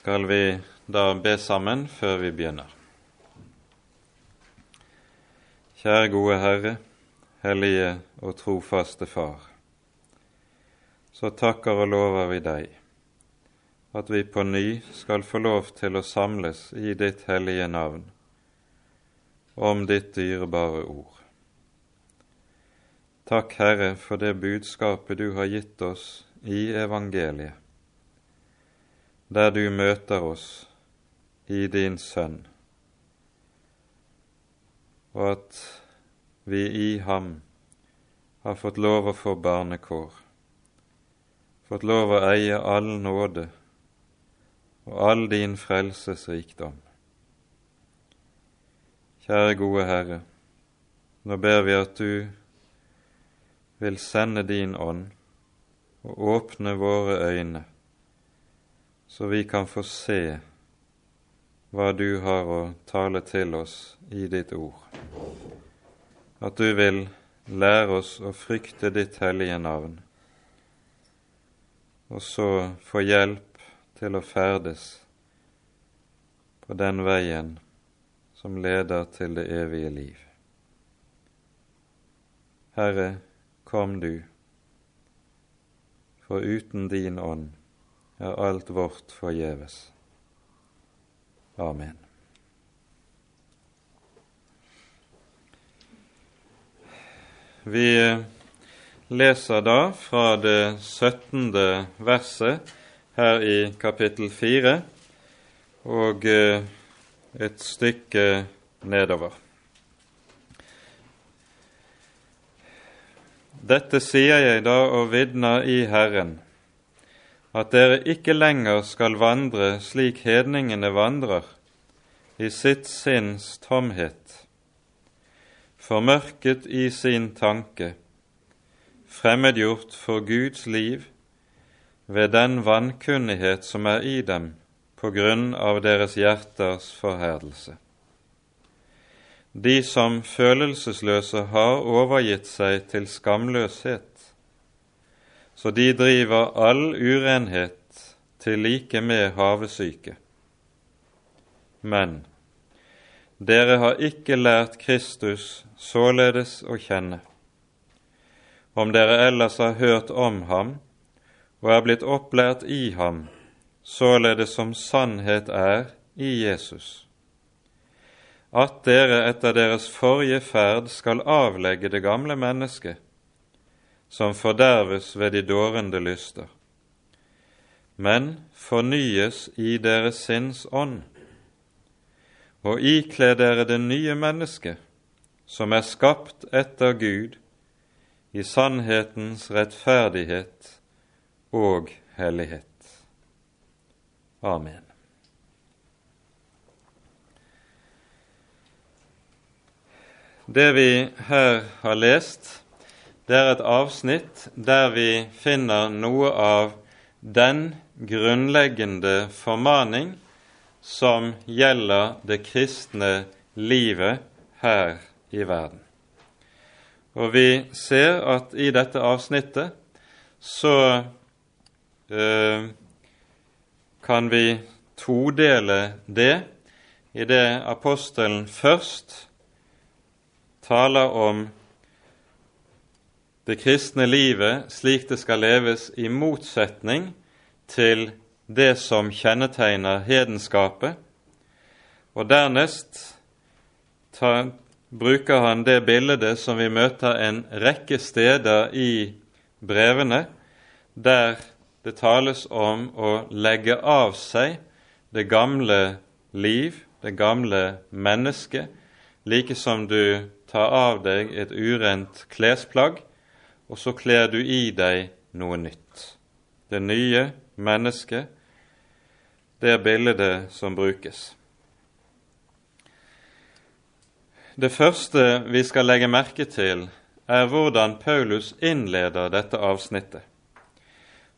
skal vi da be sammen før vi begynner. Kjære gode Herre, hellige og trofaste Far. Så takker og lover vi deg at vi på ny skal få lov til å samles i ditt hellige navn, om ditt dyrebare ord. Takk, Herre, for det budskapet du har gitt oss i evangeliet, der du møter oss i din Sønn, og at vi i ham har fått lov å få barnekår, fått lov å eie all nåde og all din frelsesrikdom. Kjære gode Herre, nå ber vi at du vil sende din ånd og åpne våre øyne, så vi kan få se hva du har å tale til oss i ditt ord. At du vil lære oss å frykte ditt hellige navn, og så få hjelp til å ferdes på den veien som leder til det evige liv. Herre, kom du, for uten din ånd er alt vårt forgjeves. Amen. Vi leser da fra det 17. verset her i kapittel 4 og eh, et stykke nedover. Dette sier jeg da og vitner i Herren, at dere ikke lenger skal vandre slik hedningene vandrer, i sitt sinns tomhet, formørket i sin tanke, fremmedgjort for Guds liv ved den vankunnighet som er i dem på grunn av deres hjerters forherdelse. De som følelsesløse har overgitt seg til skamløshet, så de driver all urenhet til like med havesyke. Men dere har ikke lært Kristus således å kjenne. Om dere ellers har hørt om ham, og er blitt opplært i ham, således som sannhet er i Jesus. At dere etter deres forrige ferd skal avlegge det gamle mennesket, som forderves ved de dårende lyster, men fornyes i deres sinns ånd, og ikle dere det nye mennesket, som er skapt etter Gud, i sannhetens rettferdighet og hellighet. Amen. Det vi her har lest, det er et avsnitt der vi finner noe av den grunnleggende formaning som gjelder det kristne livet her i verden. Og vi ser at i dette avsnittet så Eh, kan vi todele det i det apostelen først taler om det kristne livet slik det skal leves i motsetning til det som kjennetegner hedenskapet, og dernest ta, bruker han det bildet som vi møter en rekke steder i brevene, der det tales om å legge av seg det gamle liv, det gamle mennesket, like som du tar av deg et urent klesplagg, og så kler du i deg noe nytt. Det nye mennesket, det er bildet som brukes. Det første vi skal legge merke til, er hvordan Paulus innleder dette avsnittet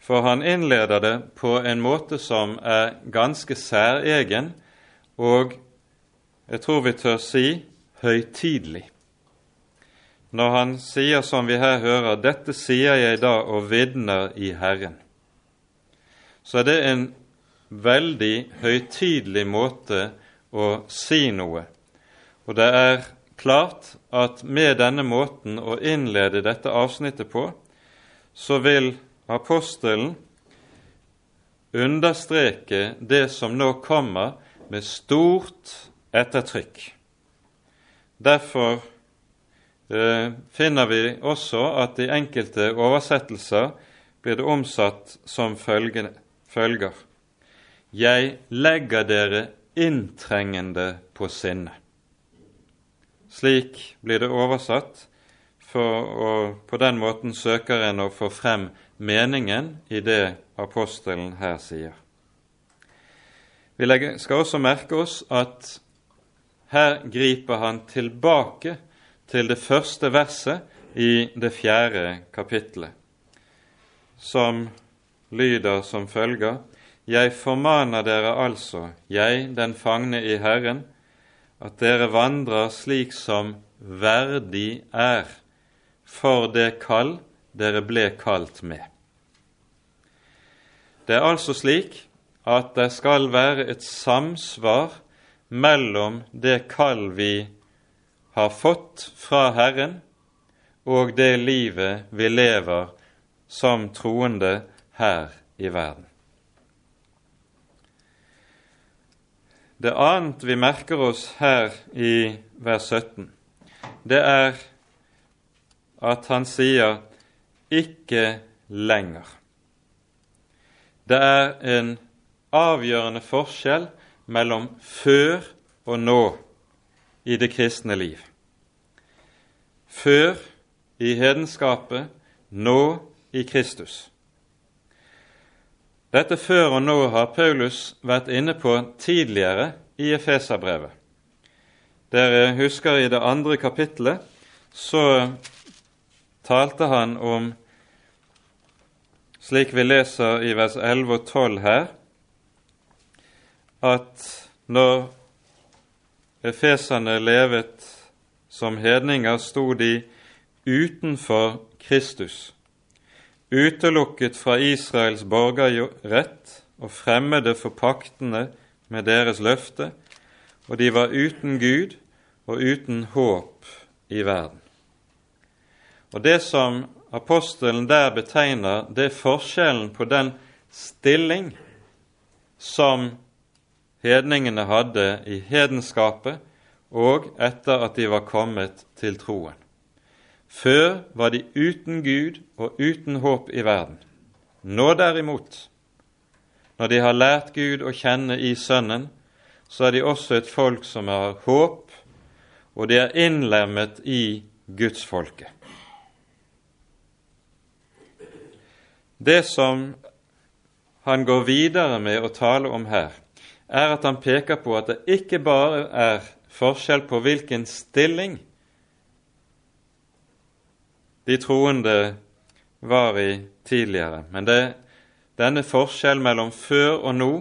for han innleder det på en måte som er ganske særegen og jeg tror vi tør si høytidelig. Når han sier som vi her hører, 'Dette sier jeg da og vitner i Herren', så er det en veldig høytidelig måte å si noe. Og det er klart at med denne måten å innlede dette avsnittet på, så vil apostelen understreke det som nå kommer, med stort ettertrykk. Derfor finner vi også at i enkelte oversettelser blir det omsatt som følger Jeg legger dere inntrengende på sinne. Slik blir det oversatt, og på den måten søker en å få frem meningen i det apostelen her sier. Vi skal også merke oss at her griper han tilbake til det første verset i det fjerde kapittelet, som lyder som følger Jeg formaner dere altså, jeg den fangne i Herren, at dere vandrer slik som verdig er for det kall dere ble kalt med. Det er altså slik at det skal være et samsvar mellom det kall vi har fått fra Herren, og det livet vi lever som troende her i verden. Det annet vi merker oss her i vers 17, det er at han sier 'ikke lenger'. Det er en avgjørende forskjell mellom før og nå i det kristne liv. Før i hedenskapet, nå i Kristus. Dette før og nå har Paulus vært inne på tidligere i Efeserbrevet. Dere husker i det andre kapittelet så talte han om, slik vi leser i vers 11 og 12 her, at når efeserne levet som hedninger, sto de utenfor Kristus utelukket fra Israels borgerrett og fremmede for paktene med deres løfte, og de var uten Gud og uten håp i verden. Og Det som apostelen der betegner, det er forskjellen på den stilling som hedningene hadde i hedenskapet, og etter at de var kommet til troen. Før var de uten Gud og uten håp i verden. Nå derimot, når de har lært Gud å kjenne i Sønnen, så er de også et folk som har håp, og de er innlemmet i gudsfolket. Det som han går videre med å tale om her, er at han peker på at det ikke bare er forskjell på hvilken stilling de troende var i tidligere. Men det, denne forskjell mellom før og nå,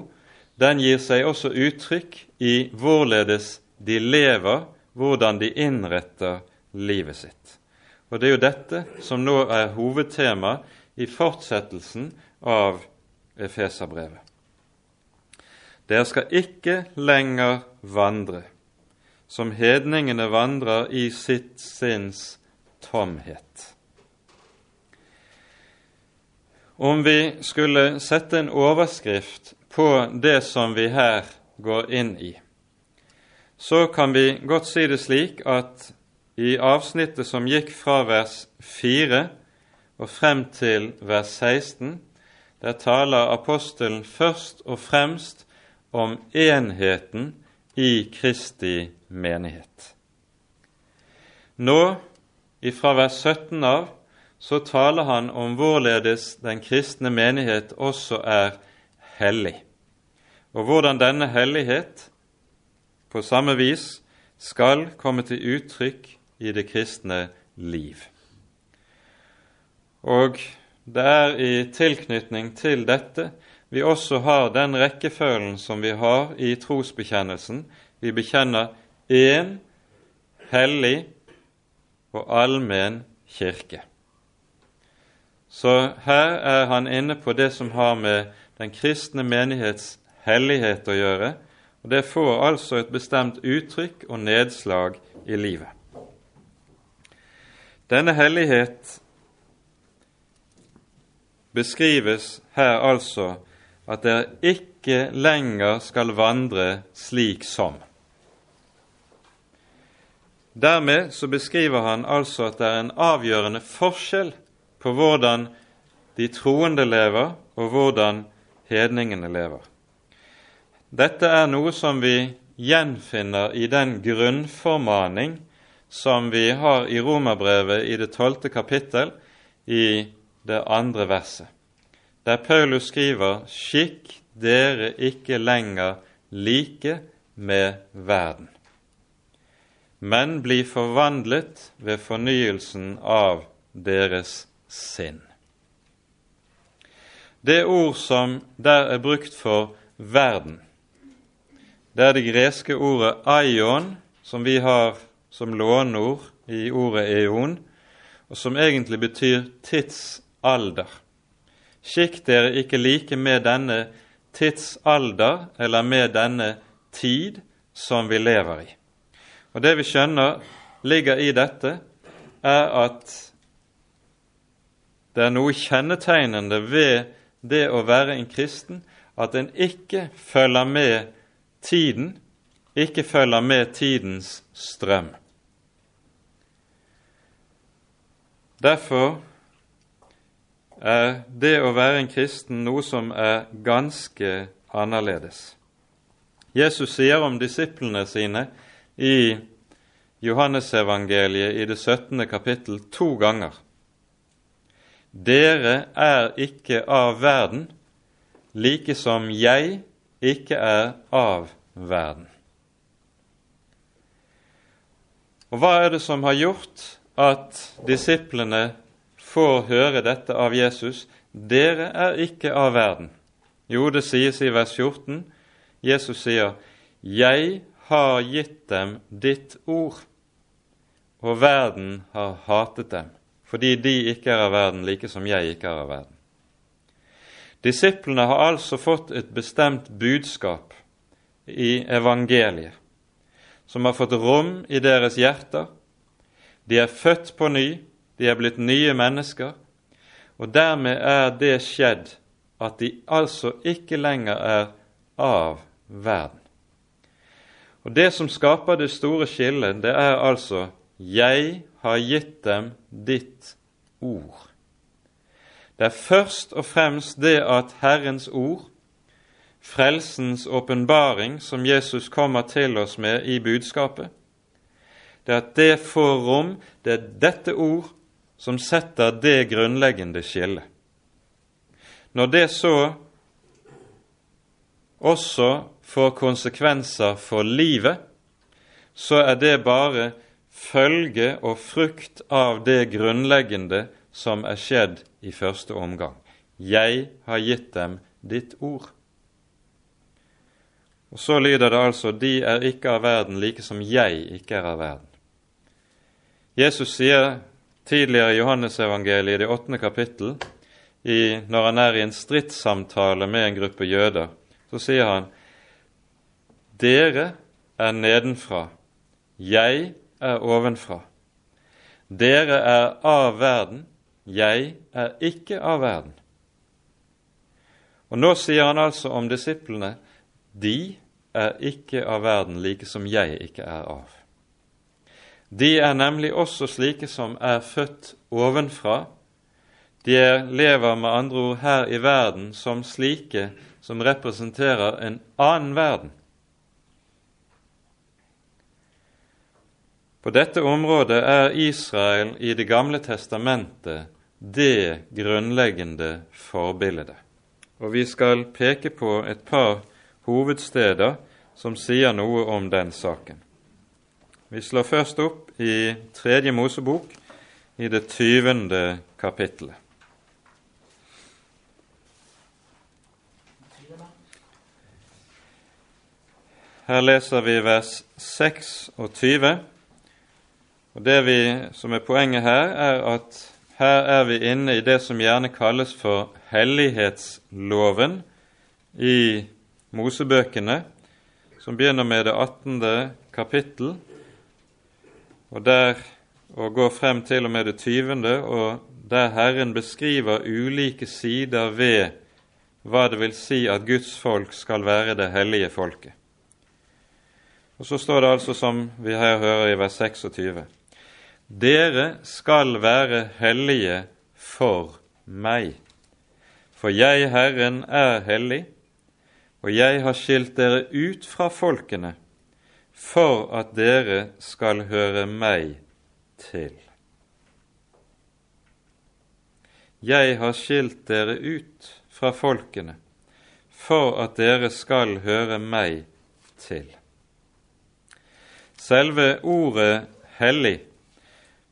den gir seg også uttrykk i hvorledes de lever, hvordan de innretter livet sitt. Og det er jo dette som nå er hovedtema i fortsettelsen av Efeserbrevet. Dere skal ikke lenger vandre som hedningene vandrer i sitt sinns tomhet. Om vi skulle sette en overskrift på det som vi her går inn i, så kan vi godt si det slik at i avsnittet som gikk fra vers 4 og frem til vers 16, der taler apostelen først og fremst om enheten i Kristi menighet. Nå ifra vers 17 av så taler han om hvorledes den kristne menighet også er hellig, og hvordan denne hellighet på samme vis skal komme til uttrykk i det kristne liv. Og det er i tilknytning til dette vi også har den rekkefølgen som vi har i trosbekjennelsen. Vi bekjenner én hellig og allmenn kirke. Så her er han inne på det som har med den kristne menighets hellighet å gjøre, og det får altså et bestemt uttrykk og nedslag i livet. Denne hellighet beskrives her altså at dere ikke lenger skal vandre slik som. Dermed så beskriver han altså at det er en avgjørende forskjell på hvordan de troende lever, og hvordan hedningene lever. Dette er noe som vi gjenfinner i den grunnformaning som vi har i Romerbrevet i det tolvte kapittel, i det andre verset, der Paulus skriver:" Skikk dere ikke lenger like med verden, men bli forvandlet ved fornyelsen av deres sinn. Det ord som der er brukt for verden, det er det greske ordet aion, som vi har som låneord i ordet eon, og som egentlig betyr tidsalder. Skikk dere ikke like med denne tidsalder eller med denne tid som vi lever i. Og Det vi skjønner ligger i dette, er at det er noe kjennetegnende ved det å være en kristen at en ikke følger med tiden ikke følger med tidens strøm. Derfor er det å være en kristen noe som er ganske annerledes. Jesus sier om disiplene sine i Johannesevangeliet i det 17. kapittel to ganger Dere er ikke av verden, like som jeg ikke er av verden. Og hva er det som har gjort at disiplene får høre dette av Jesus? Dere er ikke av verden. Jo, det sies i vers 14. Jesus sier, 'Jeg har gitt dem ditt ord', og verden har hatet dem, fordi de ikke er av verden, like som jeg ikke er av verden. Disiplene har altså fått et bestemt budskap i evangeliet, som har fått rom i deres hjerter. De er født på ny, de er blitt nye mennesker, og dermed er det skjedd at de altså ikke lenger er av verden. Og Det som skaper det store skillet, det er altså 'Jeg har gitt dem ditt ord'. Det er først og fremst det at Herrens ord, frelsens åpenbaring, som Jesus kommer til oss med i budskapet, det er at det får rom. Det er dette ord som setter det grunnleggende skillet. Når det så også får konsekvenser for livet, så er det bare følge og frukt av det grunnleggende som er skjedd i første omgang. Jeg har gitt dem ditt ord. Og Så lyder det altså de er ikke av verden, like som jeg ikke er av verden. Jesus sier tidligere i Johannesevangeliet i det åttende kapittel, i, når han er i en stridssamtale med en gruppe jøder, så sier han dere er nedenfra, jeg er ovenfra. Dere er av verden, 'Jeg er ikke av verden'. Og Nå sier han altså om disiplene 'De er ikke av verden, like som jeg ikke er av'. De er nemlig også slike som er født ovenfra. De lever med andre ord her i verden som slike som representerer en annen verden. På dette området er Israel i Det gamle testamentet det grunnleggende forbildet. Og vi skal peke på et par hovedsteder som sier noe om den saken. Vi slår først opp i Tredje Mosebok, i det tyvende kapittelet. Her leser vi vers 26. Og Det vi, som er poenget her, er at her er vi inne i det som gjerne kalles for hellighetsloven i Mosebøkene, som begynner med det 18. kapittel, og der og går frem til og med det 20., og der Herren beskriver ulike sider ved hva det vil si at Guds folk skal være det hellige folket. Og Så står det altså, som vi her hører i vers 26, dere skal være hellige for meg, for jeg, Herren, er hellig, og jeg har skilt dere ut fra folkene for at dere skal høre meg til. Jeg har skilt dere ut fra folkene for at dere skal høre meg til. Selve ordet 'hellig'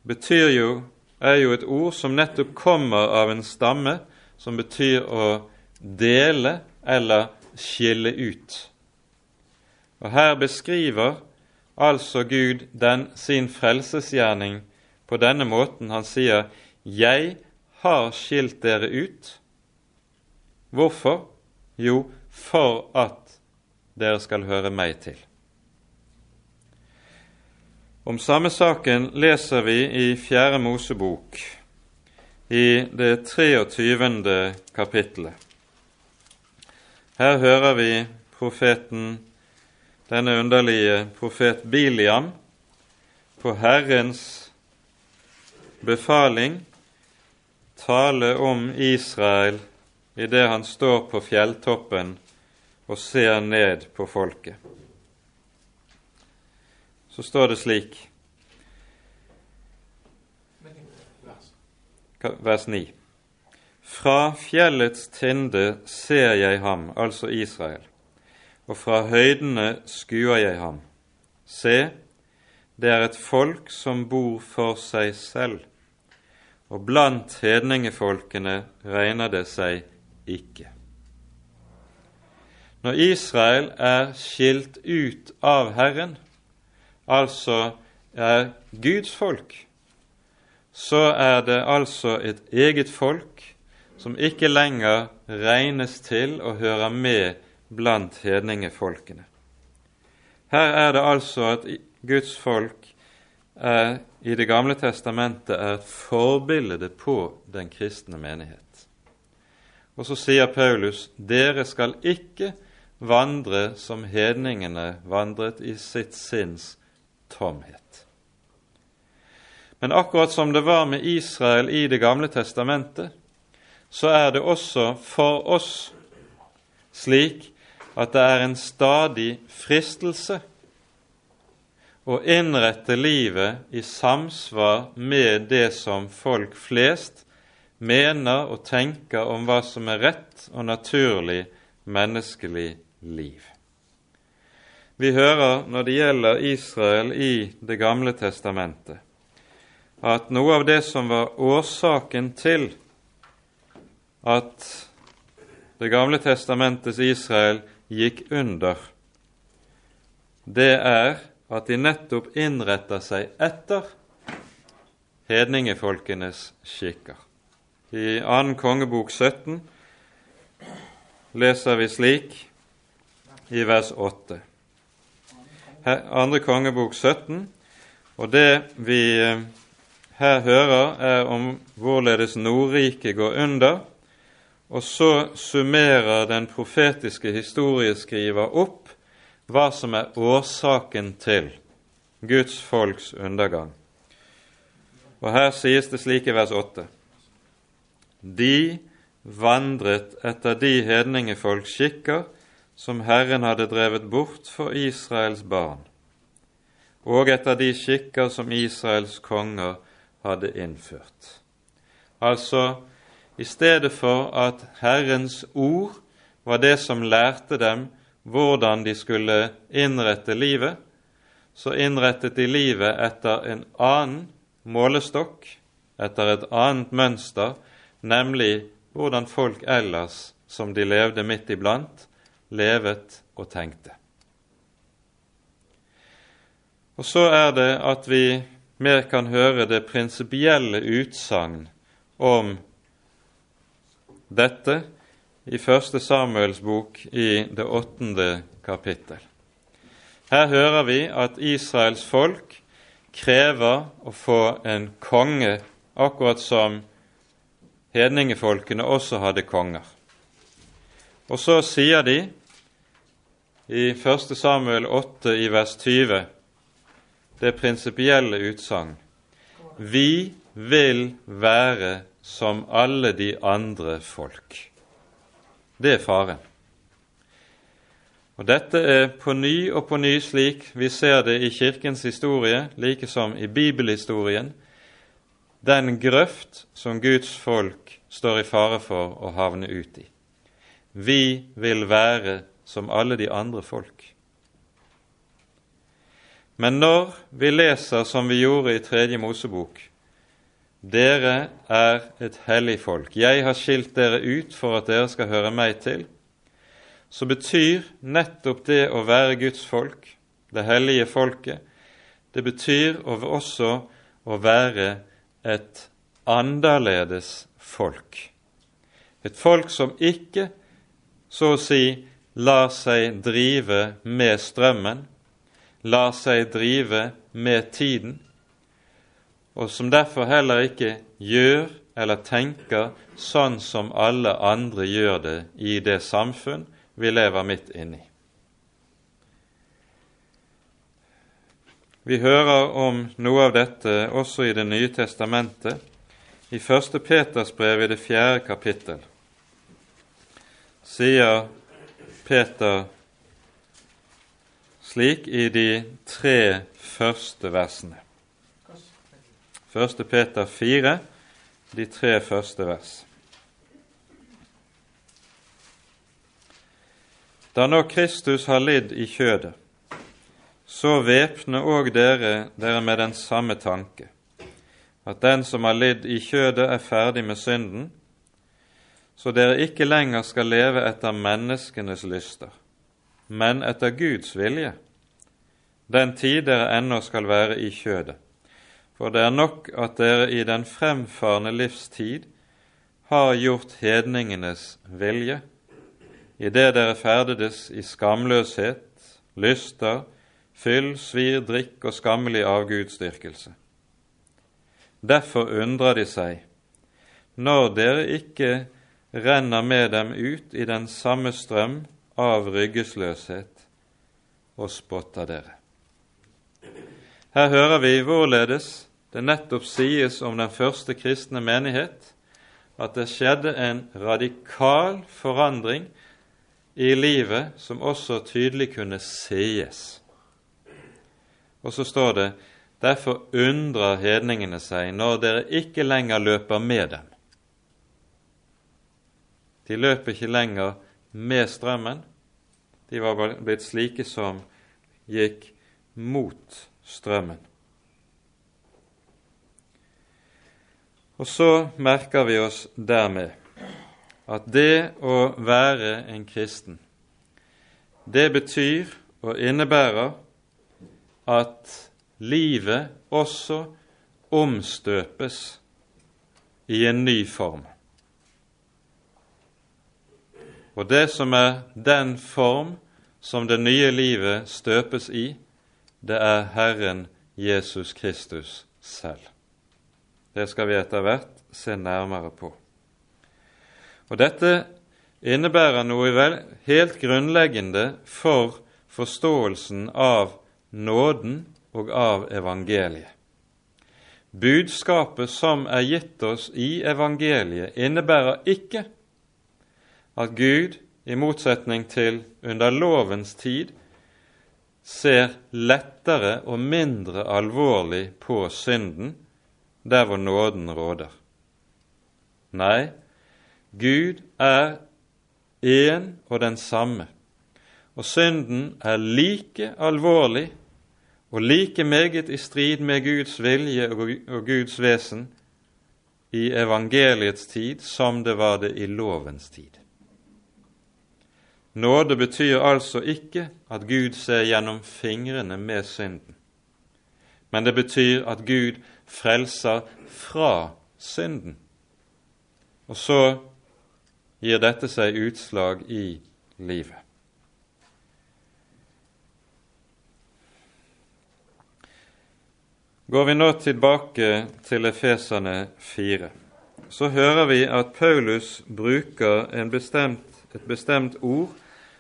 betyr jo, er jo et ord som nettopp kommer av en stamme som betyr å dele eller skille ut. Og Her beskriver altså Gud den, sin frelsesgjerning på denne måten. Han sier 'Jeg har skilt dere ut' Hvorfor? Jo, for at dere skal høre meg til. Om samme saken leser vi i Fjerde Mosebok, i det 23. kapittelet. Her hører vi profeten, denne underlige profet Biliam, på Herrens befaling tale om Israel idet han står på fjelltoppen og ser ned på folket. Så står det slik Vers 9. Fra fjellets tinde ser jeg ham, altså Israel, og fra høydene skuer jeg ham. Se, det er et folk som bor for seg selv, og blant hedningefolkene regner det seg ikke. Når Israel er skilt ut av Herren, altså er Guds folk, så er det altså et eget folk som ikke lenger regnes til å høre med blant hedningefolkene. Her er det altså at Guds folk er, i Det gamle testamentet er et forbilde på den kristne menighet. Og så sier Paulus dere skal ikke vandre som hedningene vandret i sitt sinns tomhet. Men akkurat som det var med Israel i Det gamle testamentet, så er det også for oss slik at det er en stadig fristelse å innrette livet i samsvar med det som folk flest mener og tenker om hva som er rett og naturlig menneskelig liv. Vi hører når det gjelder Israel i Det gamle testamentet, at noe av det som var årsaken til at Det gamle testamentets Israel gikk under, det er at de nettopp innretter seg etter hedningefolkenes skikker. I 2. kongebok 17 leser vi slik i vers 8. 2. kongebok 17, og det vi eh, her hører, er om hvorledes Nordriket går under, og så summerer den profetiske historieskriver opp hva som er årsaken til Guds folks undergang. Og her sies det slik i vers 8. De vandret etter de hedningefolks skikker som Herren hadde drevet bort for Israels barn, og etter de skikker som Israels konger hadde innført. Altså, i stedet for at Herrens ord var det som lærte dem hvordan de skulle innrette livet, så innrettet de livet etter en annen målestokk, etter et annet mønster, nemlig hvordan folk ellers som de levde midt iblant, levet og tenkte. Og så er det at vi mer kan høre det prinsipielle utsagn om dette i Første Samuels bok i det åttende kapittel. Her hører vi at Israels folk krever å få en konge, akkurat som hedningefolkene også hadde konger. Og så sier de i 1. Samuel 8 i vers 20 det prinsipielle utsagn Vi vil være som alle de andre folk. Det er faren. Og Dette er på ny og på ny slik vi ser det i Kirkens historie, like som i bibelhistorien, den grøft som Guds folk står i fare for å havne ut i. Vi vil være som alle de andre folk. Men når vi leser som vi gjorde i Tredje Mosebok, dere er et hellig folk, jeg har skilt dere ut for at dere skal høre meg til, så betyr nettopp det å være Guds folk, det hellige folket, det betyr også å være et annerledes folk. Et folk som ikke, så å si, lar seg drive med strømmen, lar seg drive med tiden, og som derfor heller ikke gjør eller tenker sånn som alle andre gjør det i det samfunn vi lever midt inni. Vi hører om noe av dette også i Det nye testamentet, i første Peters brev i det fjerde kapittel. Sier Peter slik i de tre første versene. 1. Peter 4, de tre første vers. Da nå Kristus har lidd i kjødet, så væpne òg dere dere med den samme tanke, at den som har lidd i kjødet, er ferdig med synden, så dere ikke lenger skal leve etter menneskenes lyster, men etter Guds vilje, den tid dere ennå skal være i kjødet. For det er nok at dere i den fremfarende livstid har gjort hedningenes vilje, idet dere ferdedes i skamløshet, lyster, fyll, svir, drikk og skammelig avgudsdyrkelse. Derfor undrer de seg når dere ikke renner med dem ut i den samme strøm av ryggesløshet og spotter dere. Her hører vi hvorledes det nettopp sies om den første kristne menighet at det skjedde en radikal forandring i livet som også tydelig kunne sees. Og så står det derfor undrer hedningene seg når dere ikke lenger løper med dem. De løper ikke lenger med strømmen, de var blitt slike som gikk mot strømmen. Og så merker vi oss dermed at det å være en kristen, det betyr og innebærer at livet også omstøpes i en ny form. Og det som er den form som det nye livet støpes i, det er Herren Jesus Kristus selv. Det skal vi etter hvert se nærmere på. Og Dette innebærer noe helt grunnleggende for forståelsen av nåden og av evangeliet. Budskapet som er gitt oss i evangeliet, innebærer ikke at Gud, i motsetning til under lovens tid, ser lettere og mindre alvorlig på synden der hvor nåden råder. Nei, Gud er én og den samme, og synden er like alvorlig og like meget i strid med Guds vilje og Guds vesen i evangeliets tid som det var det i lovens tid. Nåde betyr altså ikke at Gud ser gjennom fingrene med synden, men det betyr at Gud frelser fra synden. Og så gir dette seg utslag i livet. Går vi nå tilbake til Efeserne 4, så hører vi at Paulus bruker bestemt, et bestemt ord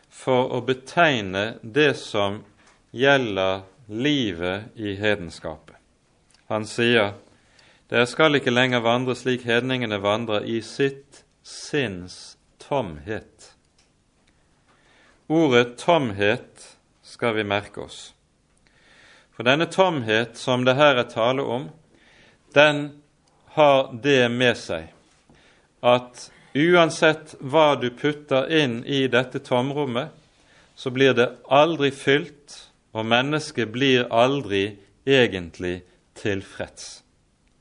for å betegne det som gjelder livet i hedenskapet. Han sier dere skal ikke lenger vandre slik hedningene vandrer i sitt sinns tomhet. Ordet tomhet skal vi merke oss. For denne tomhet som det her er tale om, den har det med seg at uansett hva du putter inn i dette tomrommet, så blir det aldri fylt, og mennesket blir aldri egentlig tilfreds.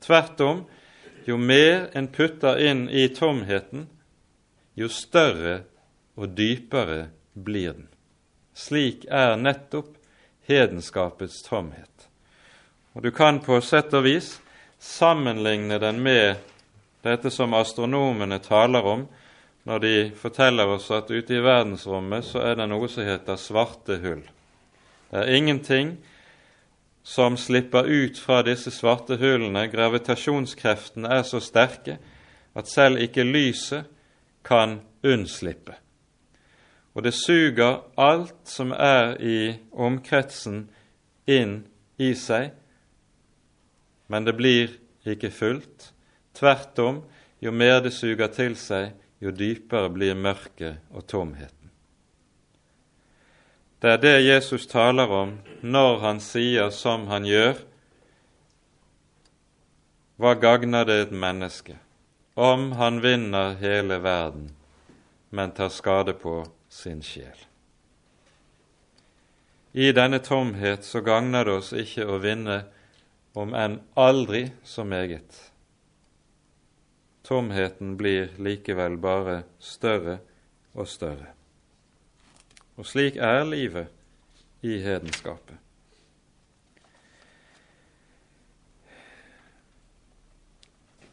Tvert om, jo mer en putter inn i tomheten, jo større og dypere blir den. Slik er nettopp hedenskapets tomhet. Og Du kan på sett og vis sammenligne den med dette som astronomene taler om når de forteller oss at ute i verdensrommet så er det noe som heter svarte hull. Det er ingenting som slipper ut fra disse svarte hullene. Gravitasjonskreftene er så sterke at selv ikke lyset kan unnslippe og det suger alt som er i omkretsen, inn i seg, men det blir ikke fullt. Tvert om, jo mer det suger til seg, jo dypere blir mørket og tomheten. Det er det Jesus taler om når han sier som han gjør. Hva gagner det et menneske om han vinner hele verden, men tar skade på sin sjel. I denne tomhet så gagner det oss ikke å vinne om enn aldri så meget. Tomheten blir likevel bare større og større. Og slik er livet i hedenskapet.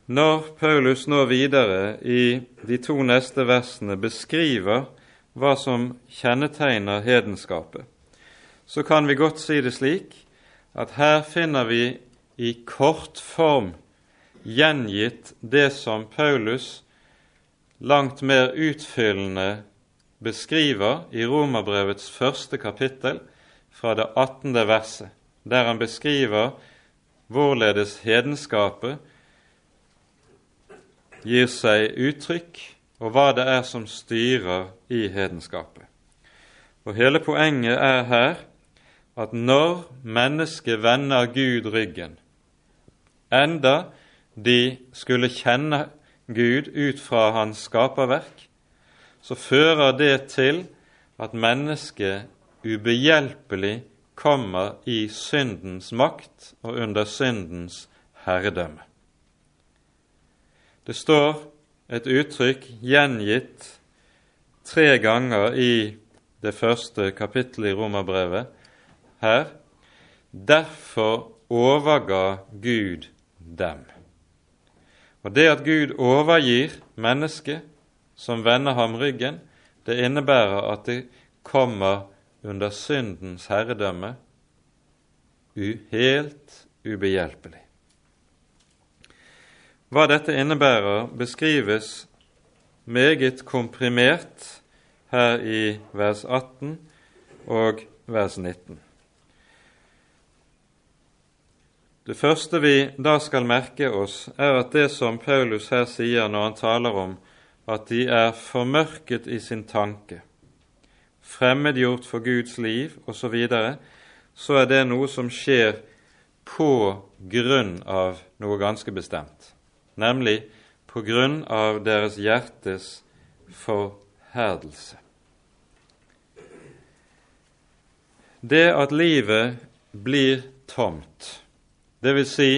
Når Paulus nå videre i de to neste versene beskriver hva som kjennetegner hedenskapet, så kan vi godt si det slik at her finner vi i kort form gjengitt det som Paulus langt mer utfyllende beskriver i Romerbrevets første kapittel fra det 18. verset, der han beskriver hvorledes hedenskapet gir seg uttrykk og hva det er som styrer i hedenskapet. Og Hele poenget er her at når mennesket vender Gud ryggen, enda de skulle kjenne Gud ut fra hans skaperverk, så fører det til at mennesket ubehjelpelig kommer i syndens makt og under syndens herredømme. Det står et uttrykk gjengitt tre ganger i det første kapittelet i Romerbrevet her. Derfor overga Gud dem. Og Det at Gud overgir mennesket som vender ham ryggen, det innebærer at det kommer under syndens herredømme helt ubehjelpelig. Hva dette innebærer, beskrives meget komprimert her i vers 18 og vers 19. Det første vi da skal merke oss, er at det som Paulus her sier når han taler om at de er formørket i sin tanke, fremmedgjort for Guds liv osv., så, så er det noe som skjer på grunn av noe ganske bestemt nemlig på grunn av deres hjertes forherdelse. Det at livet blir tomt, det vil si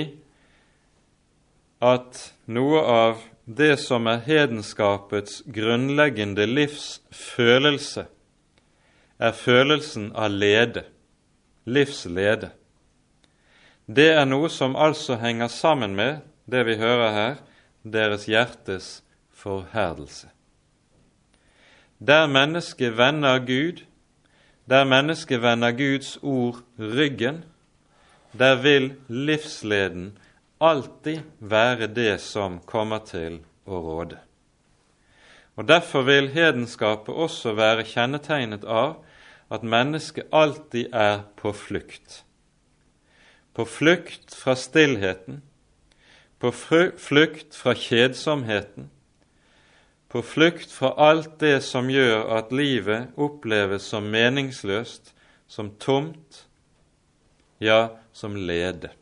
at noe av det som er hedenskapets grunnleggende livsfølelse, er følelsen av lede, livslede. Det er noe som altså henger sammen med det vi hører her, deres hjertes forherdelse. Der mennesket vender Gud, der mennesket vender Guds ord ryggen, der vil livsleden alltid være det som kommer til å råde. Og Derfor vil hedenskapet også være kjennetegnet av at mennesket alltid er på flukt. På flukt fra stillheten, på flukt fra kjedsomheten, på flukt fra alt det som gjør at livet oppleves som meningsløst, som tomt, ja, som lede.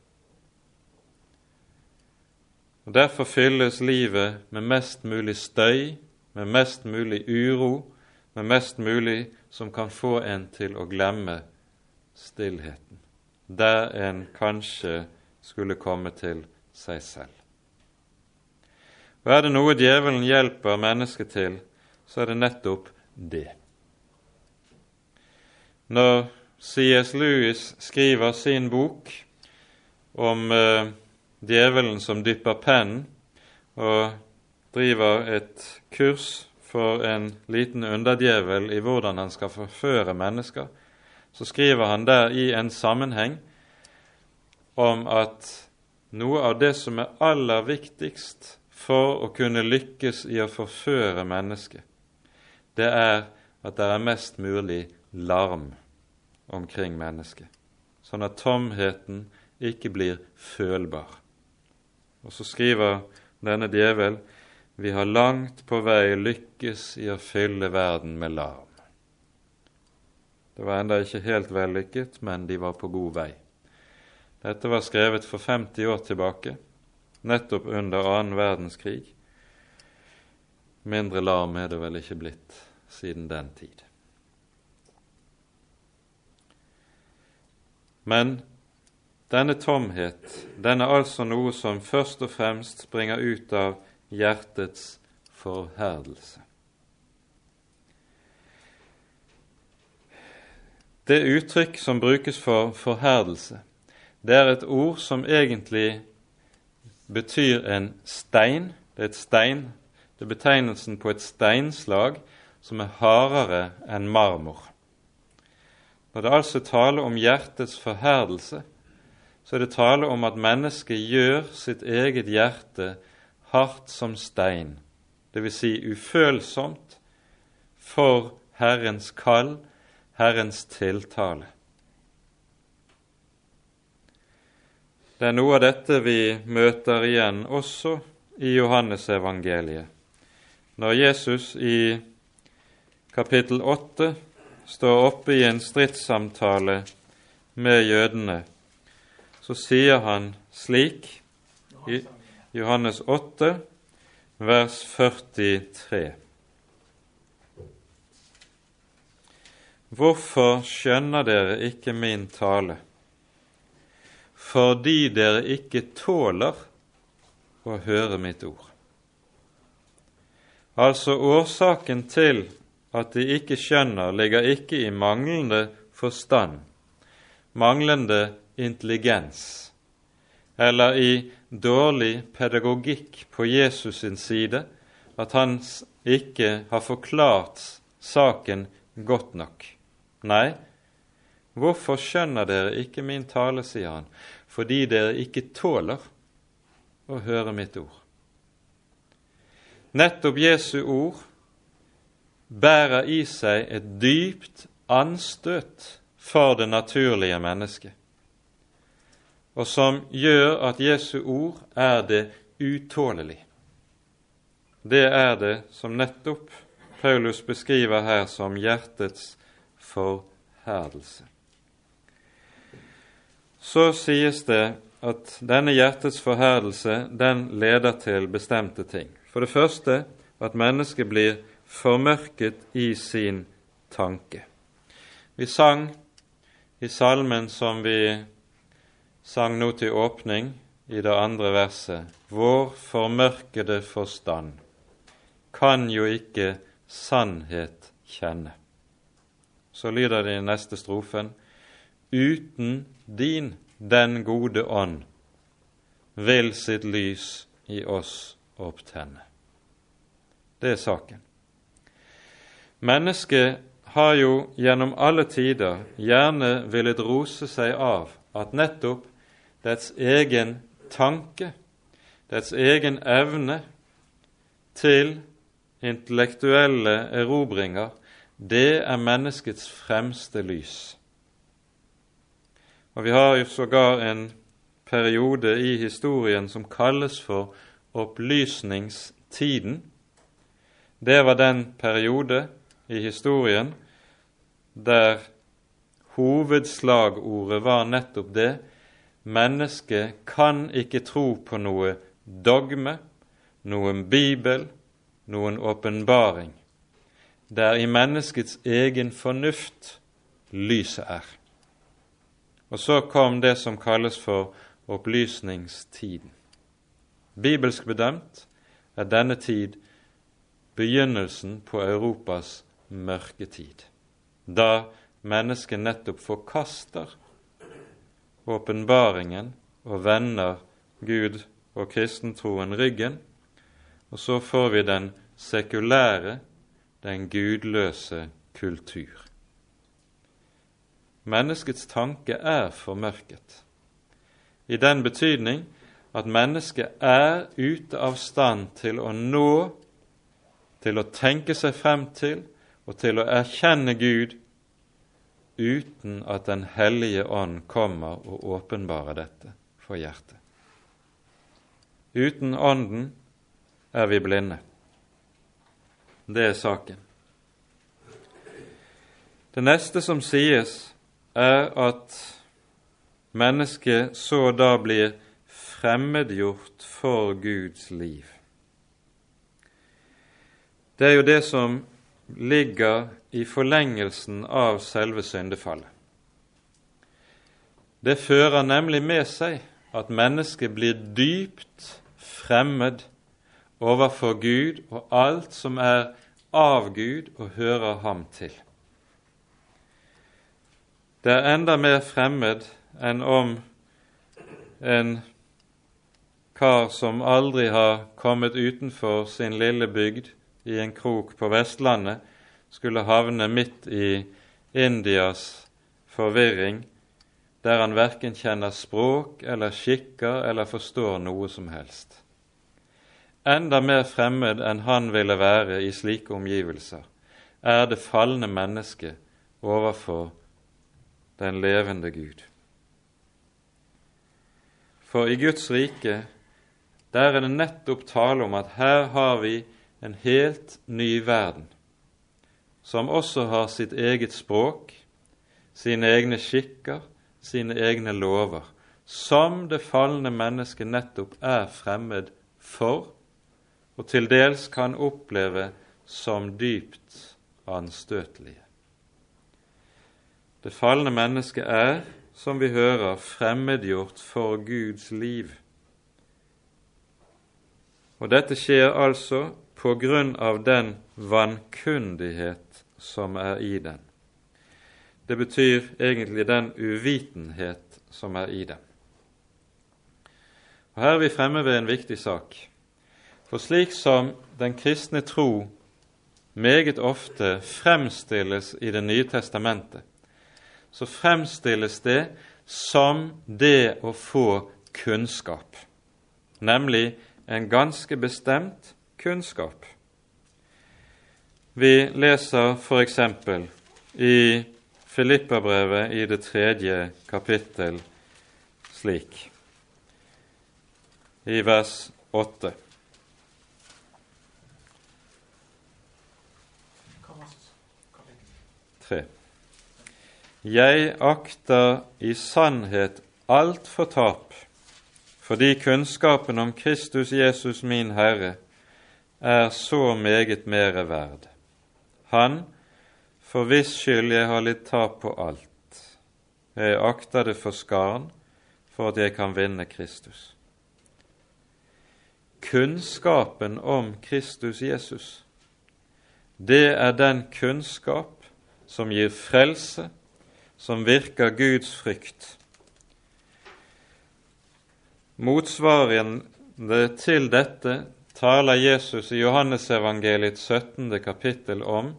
Og Derfor fylles livet med mest mulig støy, med mest mulig uro, med mest mulig som kan få en til å glemme stillheten, der en kanskje skulle komme til seg selv. Og er det noe djevelen hjelper mennesket til, så er det nettopp det. Når C.S. Lewis skriver sin bok om eh, djevelen som dypper pennen, og driver et kurs for en liten underdjevel i hvordan han skal forføre mennesker, så skriver han der i en sammenheng om at noe av det som er aller viktigst for å kunne lykkes i å forføre mennesket, det er at det er mest mulig larm omkring mennesket, sånn at tomheten ikke blir følbar. Og så skriver denne djevel vi har langt på vei lykkes i å fylle verden med larm. Det var enda ikke helt vellykket, men de var på god vei. Dette var skrevet for 50 år tilbake, nettopp under annen verdenskrig. Mindre larm er det vel ikke blitt siden den tid. Men denne tomhet, den er altså noe som først og fremst springer ut av hjertets forherdelse. Det uttrykk som brukes for forherdelse, det er et ord som egentlig betyr en stein. Det er stein. Det er betegnelsen på et steinslag som er hardere enn marmor. Når det altså taler om hjertets forherdelse, så er det tale om at mennesket gjør sitt eget hjerte hardt som stein, dvs. Si ufølsomt for Herrens kall, Herrens tiltale. Det er noe av dette vi møter igjen også i Johannesevangeliet. Når Jesus i kapittel 8 står oppe i en stridssamtale med jødene, så sier han slik i Johannes 8, vers 43. Hvorfor skjønner dere ikke min tale? fordi dere ikke tåler å høre mitt ord. Altså årsaken til at de ikke skjønner, ligger ikke i manglende forstand, manglende intelligens, eller i dårlig pedagogikk på Jesus sin side, at han ikke har forklart saken godt nok. Nei, hvorfor skjønner dere ikke min tale, sier han, fordi dere ikke tåler å høre mitt ord. Nettopp Jesu ord bærer i seg et dypt anstøt for det naturlige mennesket, og som gjør at Jesu ord er det utålelig. Det er det som nettopp Paulus beskriver her som hjertets forherdelse så sies det at denne hjertets forherdelse den leder til bestemte ting. For det første at mennesket blir formørket i sin tanke. Vi sang i salmen som vi sang nå til åpning i det andre verset, Vår formørkede forstand kan jo ikke sannhet kjenne. Så lyder det i neste strofen, uten din, den gode ånd, vil sitt lys i oss opptenne. Det er saken. Mennesket har jo gjennom alle tider gjerne villet rose seg av at nettopp dets egen tanke, dets egen evne til intellektuelle erobringer, det er menneskets fremste lys. Og Vi har jo sågar en periode i historien som kalles for opplysningstiden. Det var den periode i historien der hovedslagordet var nettopp det mennesket kan ikke tro på noe dogme, noen bibel, noen åpenbaring. Det er i menneskets egen fornuft lyset er. Og så kom det som kalles for opplysningstiden. Bibelsk bedømt er denne tid begynnelsen på Europas mørketid, da mennesket nettopp forkaster åpenbaringen og vender Gud og kristentroen ryggen, og så får vi den sekulære, den gudløse kultur. Menneskets tanke er formørket, i den betydning at mennesket er ute av stand til å nå, til å tenke seg frem til og til å erkjenne Gud uten at Den hellige ånd kommer og åpenbarer dette for hjertet. Uten Ånden er vi blinde. Det er saken. Det neste som sies, er at mennesket så da blir fremmedgjort for Guds liv. Det er jo det som ligger i forlengelsen av selve syndefallet. Det fører nemlig med seg at mennesket blir dypt fremmed overfor Gud og alt som er av Gud og hører ham til. Det er enda mer fremmed enn om en kar som aldri har kommet utenfor sin lille bygd i en krok på Vestlandet, skulle havne midt i Indias forvirring, der han verken kjenner språk eller skikker eller forstår noe som helst. Enda mer fremmed enn han ville være i slike omgivelser, er det falne mennesket overfor den levende Gud. For i Guds rike, der er det nettopp tale om at her har vi en helt ny verden, som også har sitt eget språk, sine egne skikker, sine egne lover, som det falne mennesket nettopp er fremmed for, og til dels kan oppleve som dypt anstøtelige. Det falne mennesket er, som vi hører, fremmedgjort for Guds liv. Og dette skjer altså på grunn av den vankundighet som er i den. Det betyr egentlig den uvitenhet som er i den. Og Her er vi fremme ved en viktig sak. For slik som den kristne tro meget ofte fremstilles i Det nye testamentet, så fremstilles det som det å få kunnskap, nemlig en ganske bestemt kunnskap. Vi leser f.eks. i Filippabrevet i det tredje kapittel slik, i vers åtte. Tre. Jeg akter i sannhet alt for tap, fordi kunnskapen om Kristus Jesus min Herre er så meget mere verd. Han, for hvis skyld jeg har litt tap på alt, jeg akter det for skarn for at jeg kan vinne Kristus. Kunnskapen om Kristus Jesus, det er den kunnskap som gir frelse, som virker Guds frykt. Motsvarende til dette taler Jesus i Johannesevangeliets 17. kapittel om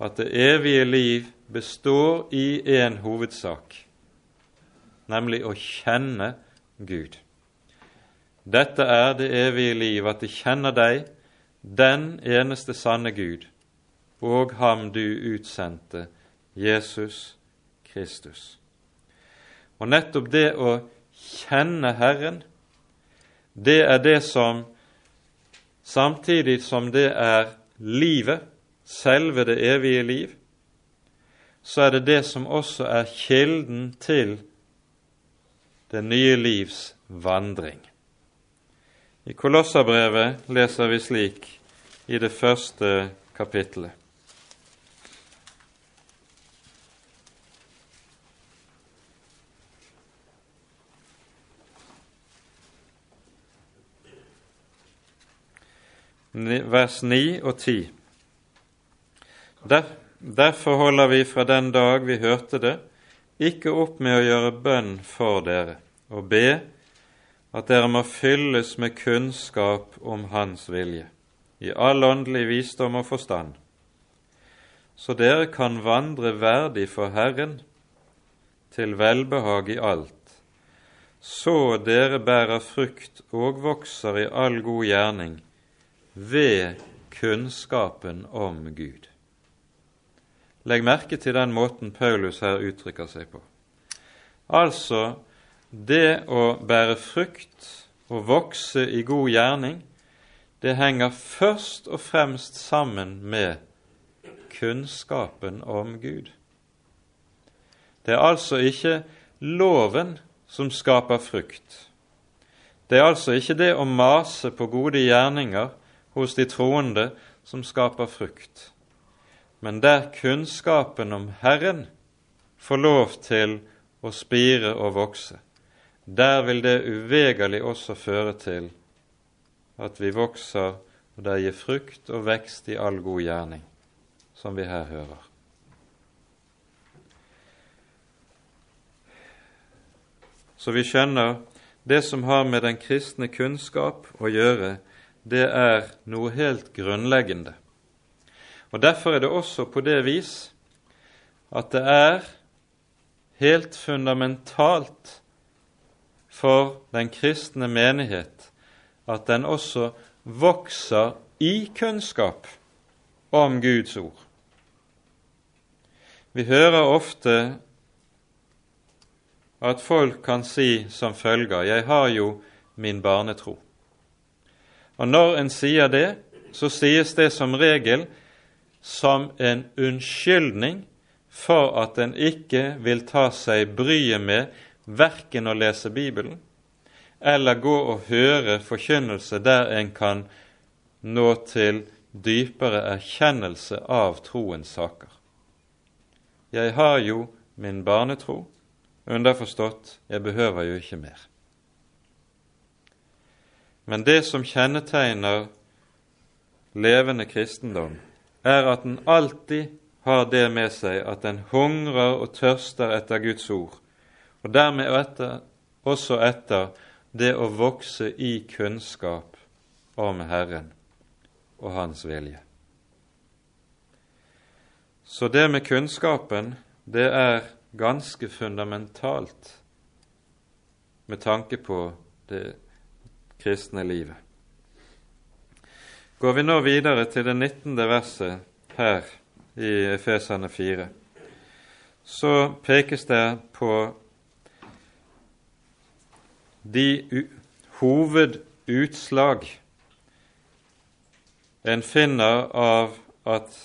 at det evige liv består i en hovedsak, nemlig å kjenne Gud. Dette er det evige liv, at de kjenner deg, den eneste sanne Gud, og ham du utsendte, Jesus Kristus. Og nettopp det å kjenne Herren, det er det som samtidig som det er livet, selve det evige liv, så er det det som også er kilden til det nye livs vandring. I Kolossabrevet leser vi slik i det første kapittelet. Vers 9 og 10. Der, derfor holder vi fra den dag vi hørte det, ikke opp med å gjøre bønn for dere og be at dere må fylles med kunnskap om Hans vilje, i all åndelig visdom og forstand, så dere kan vandre verdig for Herren, til velbehag i alt, så dere bærer frukt og vokser i all god gjerning ved kunnskapen om Gud. Legg merke til den måten Paulus her uttrykker seg på. Altså, det å bære frukt og vokse i god gjerning, det henger først og fremst sammen med kunnskapen om Gud. Det er altså ikke loven som skaper frukt. Det er altså ikke det å mase på gode gjerninger hos de troende som skaper frukt men der kunnskapen om Herren får lov til å spire og vokse, der vil det uvegerlig også føre til at vi vokser, og det gir frukt og vekst i all god gjerning, som vi her hører. Så vi skjønner det som har med den kristne kunnskap å gjøre, det er noe helt grunnleggende. Og Derfor er det også på det vis at det er helt fundamentalt for den kristne menighet at den også vokser i kunnskap om Guds ord. Vi hører ofte at folk kan si som følger 'Jeg har jo min barnetro'. Og Når en sier det, så sies det som regel som en unnskyldning for at en ikke vil ta seg bryet med verken å lese Bibelen eller gå og høre forkynnelse der en kan nå til dypere erkjennelse av troens saker. Jeg har jo min barnetro, underforstått jeg behøver jo ikke mer. Men det som kjennetegner levende kristendom, er at den alltid har det med seg at den hungrer og tørster etter Guds ord, og dermed etter, også etter det å vokse i kunnskap om Herren og Hans vilje. Så det med kunnskapen, det er ganske fundamentalt med tanke på det kristne livet. Går vi nå videre til det 19. verset her i Efesane 4, så pekes det på de hovedutslag en finner av at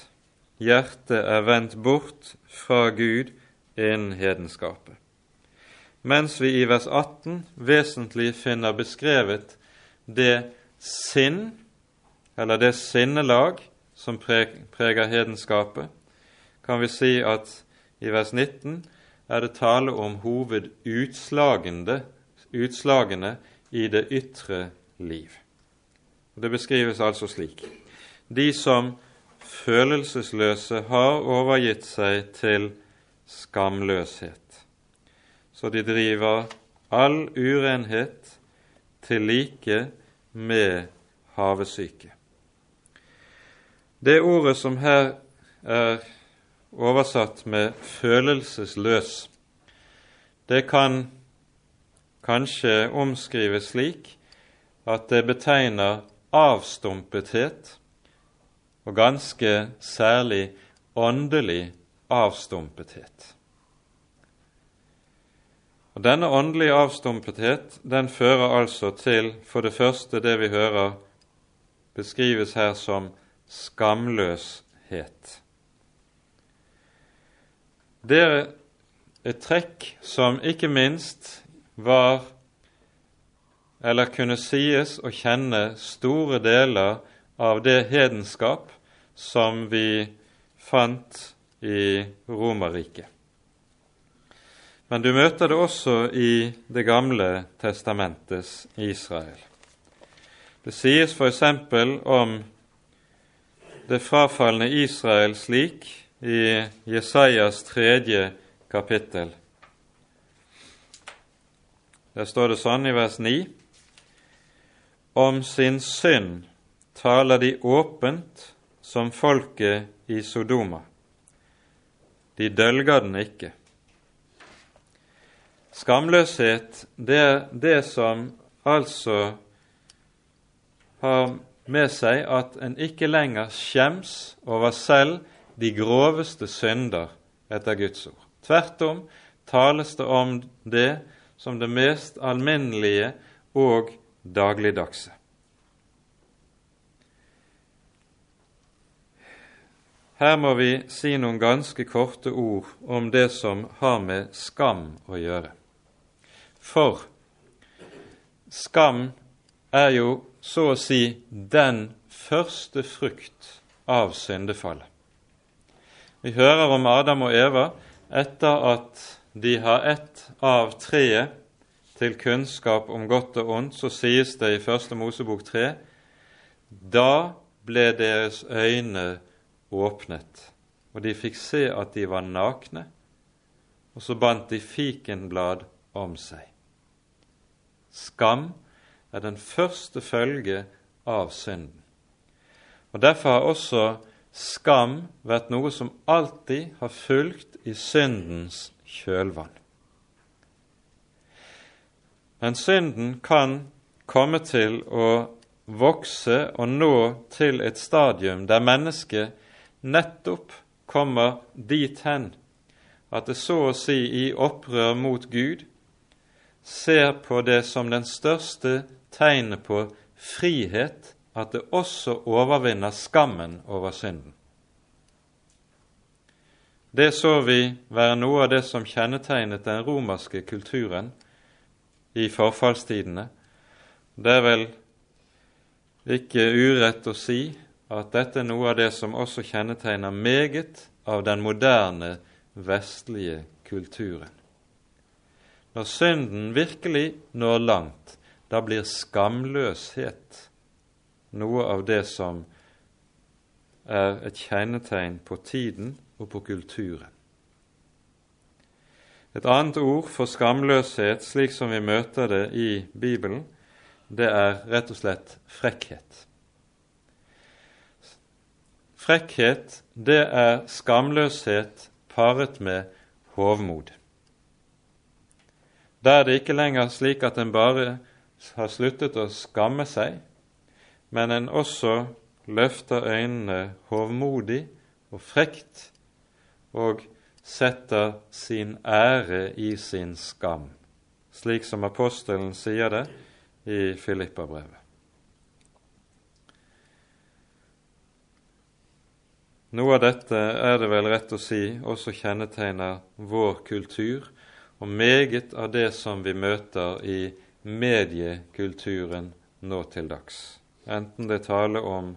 hjertet er vendt bort fra Gud innen hedenskapet. Mens vi i vers 18 vesentlig finner beskrevet det sinn eller det sinnelag som preger hedenskapet, kan vi si at i vers 19 er det tale om hovedutslagene utslagene i det ytre liv. Det beskrives altså slik De som følelsesløse har overgitt seg til skamløshet, så de driver all urenhet til like med havesyke. Det ordet som her er oversatt med 'følelsesløs', det kan kanskje omskrives slik at det betegner avstumpethet, og ganske særlig åndelig avstumpethet. Og Denne åndelige avstumpethet den fører altså til for det første det vi hører beskrives her som skamløshet. Det er et trekk som ikke minst var eller kunne sies å kjenne store deler av det hedenskap som vi fant i Romerriket. Men du møter det også i Det gamle testamentets Israel. Det sies f.eks. om det frafalne Israel slik i Jesajas tredje kapittel. Der står det sånn i vers 9.: Om sin synd taler de åpent som folket i Sodoma. De dølger den ikke. Skamløshet, det er det som altså har med seg at en ikke lenger skjems over selv de groveste synder etter Guds ord. Tvert om tales det om det som det mest alminnelige og dagligdagse. Her må vi si noen ganske korte ord om det som har med skam å gjøre. For skam er jo så å si den første frukt av syndefallet. Vi hører om Adam og Eva etter at de har ett av treet til kunnskap om godt og ondt, så sies det i Første Mosebok 3 da ble deres øyne åpnet, og de fikk se at de var nakne, og så bandt de fikenblad om seg. Skam er den første følge av synden. Og Derfor har også skam vært noe som alltid har fulgt i syndens kjølvann. Men synden kan komme til å vokse og nå til et stadium der mennesket nettopp kommer dit hen at det så å si i opprør mot Gud ser på det som den største tegnet på frihet at det også overvinner skammen over synden. Det så vi være noe av det som kjennetegnet den romerske kulturen i forfallstidene. Det er vel ikke urett å si at dette er noe av det som også kjennetegner meget av den moderne vestlige kulturen. Når synden virkelig når langt, da blir skamløshet noe av det som er et kjennetegn på tiden og på kulturen. Et annet ord for skamløshet, slik som vi møter det i Bibelen, det er rett og slett frekkhet. Frekkhet, det er skamløshet paret med hovmod. Da er det ikke lenger slik at en bare har sluttet å skamme seg, men en også løfter øynene hovmodig og frekt og setter sin ære i sin skam, slik som apostelen sier det i Filippabrevet. Noe av dette er det vel rett å si også kjennetegner vår kultur, og meget av det som vi møter i mediekulturen nå til dags enten det taler om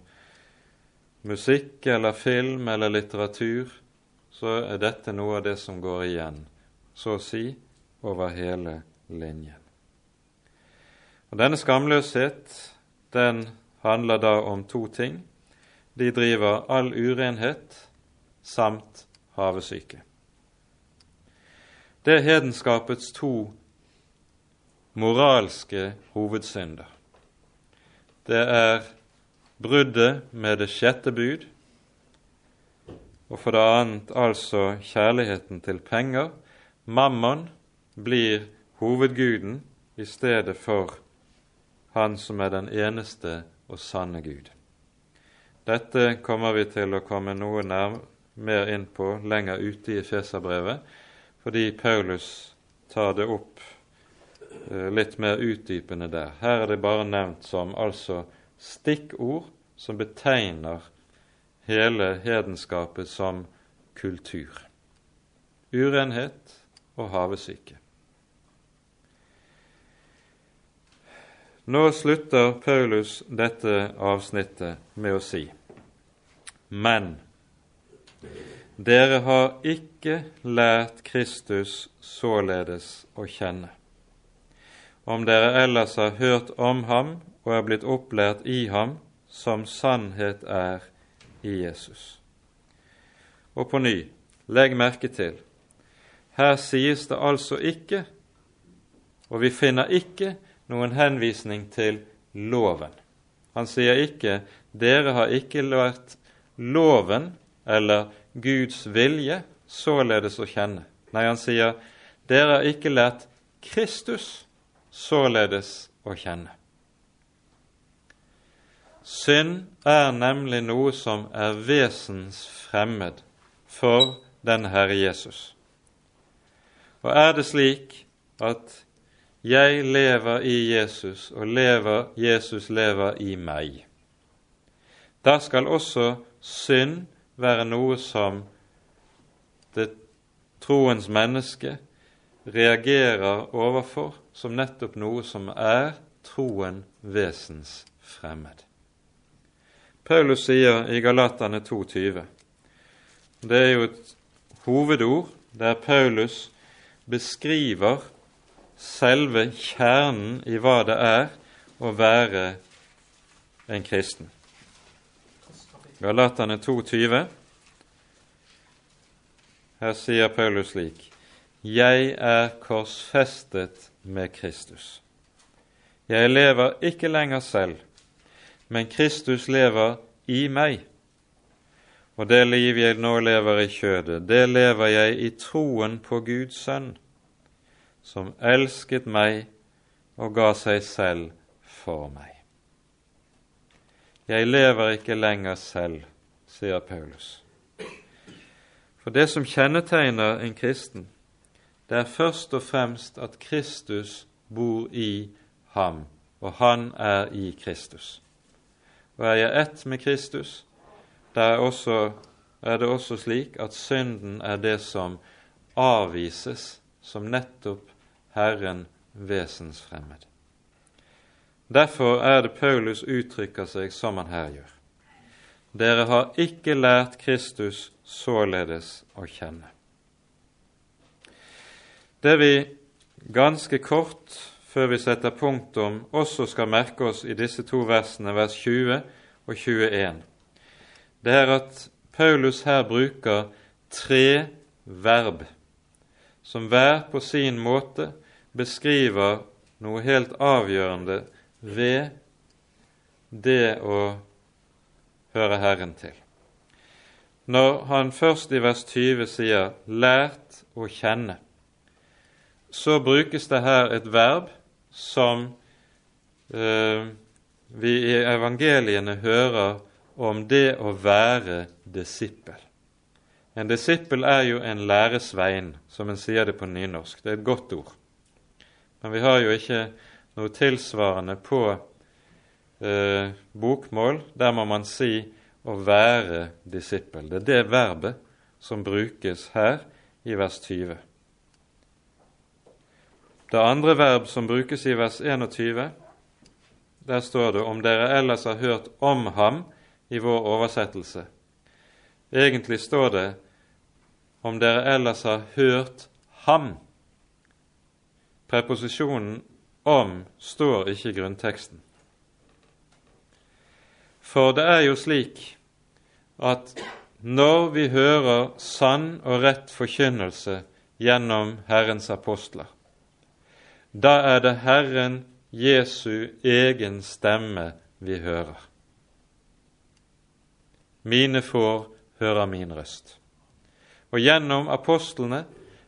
musikk eller film eller litteratur, så er dette noe av det som går igjen, så å si over hele linjen. Og Denne skamløshet den handler da om to ting. De driver all urenhet samt havesyke. Det er hedenskapets to moralske hovedsynder. Det er bruddet med det sjette bud, og for det annet altså kjærligheten til penger. Mammon blir hovedguden i stedet for Han som er den eneste og sanne Gud. Dette kommer vi til å komme noe mer inn på lenger ute i Feserbrevet, fordi Paulus tar det opp eh, litt mer utdypende der. Her er det bare nevnt som altså stikkord som betegner hele hedenskapet som kultur. Urenhet og havesyke. Nå slutter Paulus dette avsnittet med å si Men dere har ikke lært Kristus således å kjenne. Om dere ellers har hørt om ham og er blitt opplært i ham, som sannhet er i Jesus. Og på ny, legg merke til, her sies det altså ikke, og vi finner ikke noen henvisning til loven. Han sier ikke 'dere har ikke lært loven' eller Guds vilje således å kjenne. Nei, han sier 'dere har ikke lært Kristus således å kjenne'. Synd er nemlig noe som er vesensfremmed for den Herre Jesus. Og er det slik at jeg lever i Jesus, og lever, Jesus lever i meg. Da skal også synd være noe som det troens menneske reagerer overfor som nettopp noe som er troen vesens fremmed. Paulus sier i Galatane 2,20 Det er jo et hovedord der Paulus beskriver selve kjernen i hva det er å være en kristen. Galatane 2,20. Her sier Paulus slik.: Jeg er korsfestet med Kristus. Jeg lever ikke lenger selv, men Kristus lever i meg. Og det liv jeg nå lever i kjødet, det lever jeg i troen på Guds sønn, som elsket meg og ga seg selv for meg. Jeg lever ikke lenger selv, sier Paulus. For det som kjennetegner en kristen, det er først og fremst at Kristus bor i ham, og han er i Kristus. Og er jeg ett med Kristus, da er, er det også slik at synden er det som avvises som nettopp Herren vesensfremmed. Derfor er det Paulus uttrykker seg som han her gjør. Dere har ikke lært Kristus således å kjenne. Det vi ganske kort før vi setter punktum, også skal merke oss i disse to versene, vers 20 og 21, det er at Paulus her bruker tre verb som hver på sin måte beskriver noe helt avgjørende ved det å høre Herren til. Når han først i vers 20 sier 'lært å kjenne', så brukes det her et verb som eh, vi i evangeliene hører om det å være disippel. En disippel er jo en læresvein, som en sier det på nynorsk. Det er et godt ord. Men vi har jo ikke noe tilsvarende på eh, bokmål. Der må man si 'å være disippel'. Det er det verbet som brukes her i vers 20. Det andre verb som brukes i vers 21, der står det 'om dere ellers har hørt om ham' i vår oversettelse. Egentlig står det 'om dere ellers har hørt ham'. Preposisjonen 'om' står ikke i grunnteksten. For det er jo slik at når vi hører sann og rett forkynnelse gjennom Herrens apostler, da er det Herren Jesu egen stemme vi hører. Mine får hører min røst. Og gjennom apostlene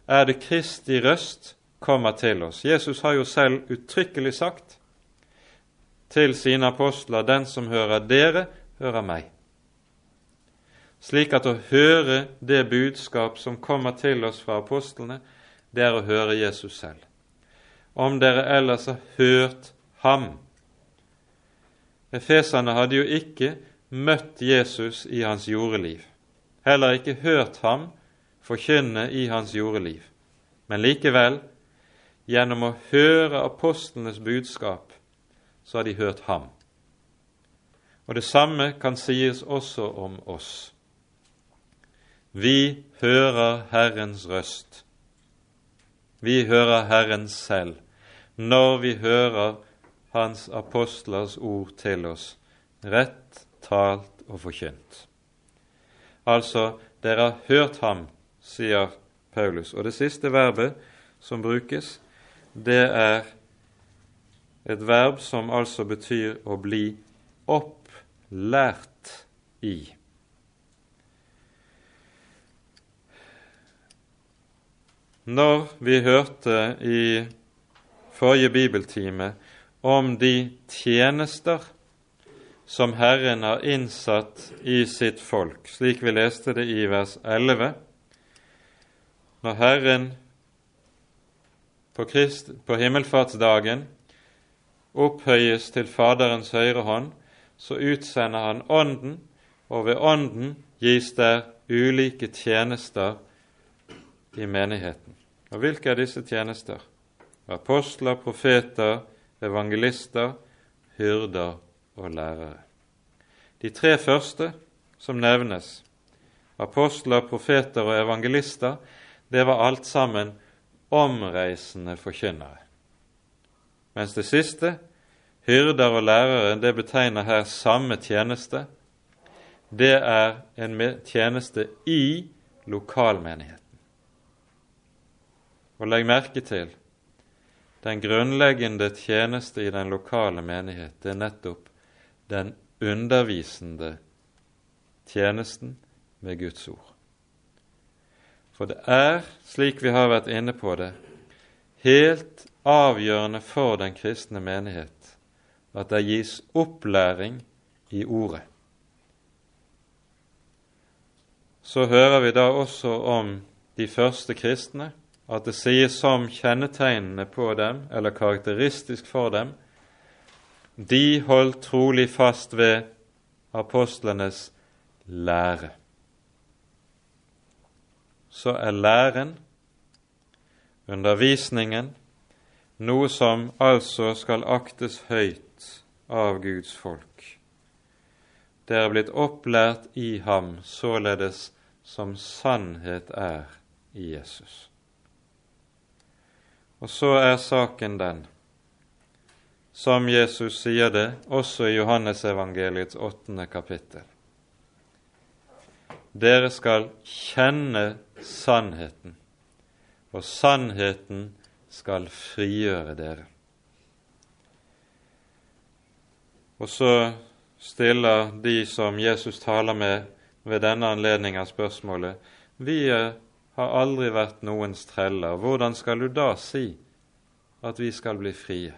er det Kristi røst kommer til oss. Jesus har jo selv uttrykkelig sagt til sine apostler, 'Den som hører dere, hører meg'. Slik at å høre det budskap som kommer til oss fra apostlene, det er å høre Jesus selv. Om dere ellers har hørt ham. Efeserne hadde jo ikke møtt Jesus i hans jordeliv, heller ikke hørt ham forkynne i hans jordeliv. Men likevel, gjennom å høre apostlenes budskap, så har de hørt ham. Og det samme kan sies også om oss. Vi hører Herrens røst. Vi hører Herren selv når vi hører Hans apostlers ord til oss, rett talt og forkynt. Altså, dere har hørt ham, sier Paulus. Og det siste verbet som brukes, det er et verb som altså betyr å bli opplært i. Når vi hørte i forrige bibeltime om de tjenester som Herren har innsatt i sitt folk, slik vi leste det i vers 11, når Herren på, Krist, på himmelfartsdagen opphøyes til Faderens høyre hånd, så utsender han Ånden, og ved Ånden gis der ulike tjenester i menigheten. Og hvilke er disse tjenester? Apostler, profeter, evangelister, hyrder og lærere. De tre første som nevnes, apostler, profeter og evangelister, det var alt sammen omreisende forkynnere. Mens det siste, hyrder og lærere, det betegner her samme tjeneste. Det er en tjeneste i lokalmenigheten. Og legg merke til den grunnleggende tjeneste i den lokale menighet, det er nettopp den undervisende tjenesten med Guds ord. For det er, slik vi har vært inne på det, helt avgjørende for den kristne menighet at det gis opplæring i Ordet. Så hører vi da også om de første kristne, at det sies som kjennetegnene på dem, eller karakteristisk for dem, de holdt trolig fast ved apostlenes lære. Så er læren, undervisningen, noe som altså skal aktes høyt av Guds folk. Det er blitt opplært i ham således som sannhet er i Jesus. Og så er saken den, som Jesus sier det også i Johannesevangeliets åttende kapittel. Dere skal kjenne sannheten, og sannheten skal frigjøre dere. Og så stiller de som Jesus taler med ved denne anledning av spørsmålet Vi har aldri vært noens treller. Hvordan skal du da si at vi skal bli frie?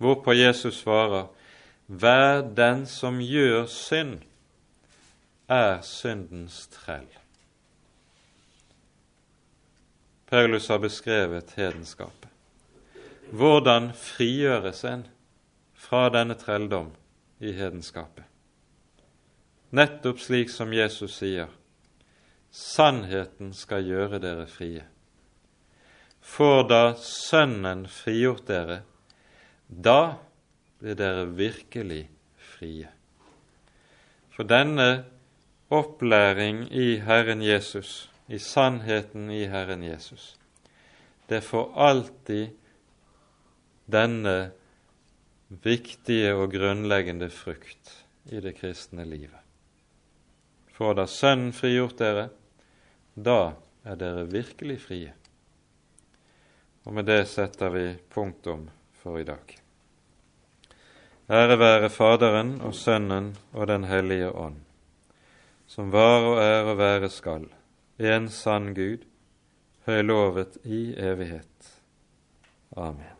Hvorpå Jesus svarer, Vær den som gjør synd, er syndens trell. Paulus har beskrevet hedenskapet. Hvordan frigjøres en fra denne trelldom i hedenskapet? Nettopp slik som Jesus sier, sannheten skal gjøre dere frie. Får da Sønnen frigjort dere, da blir dere virkelig frie. For denne opplæring i Herren Jesus i sannheten i Herren Jesus. Det får alltid denne viktige og grunnleggende frukt i det kristne livet. Får da Sønnen frigjort dere, da er dere virkelig frie. Og med det setter vi punktum for i dag. Ære være Faderen og Sønnen og Den hellige ånd, som var og er og være skal en sann Gud, høylovet i evighet. Amen.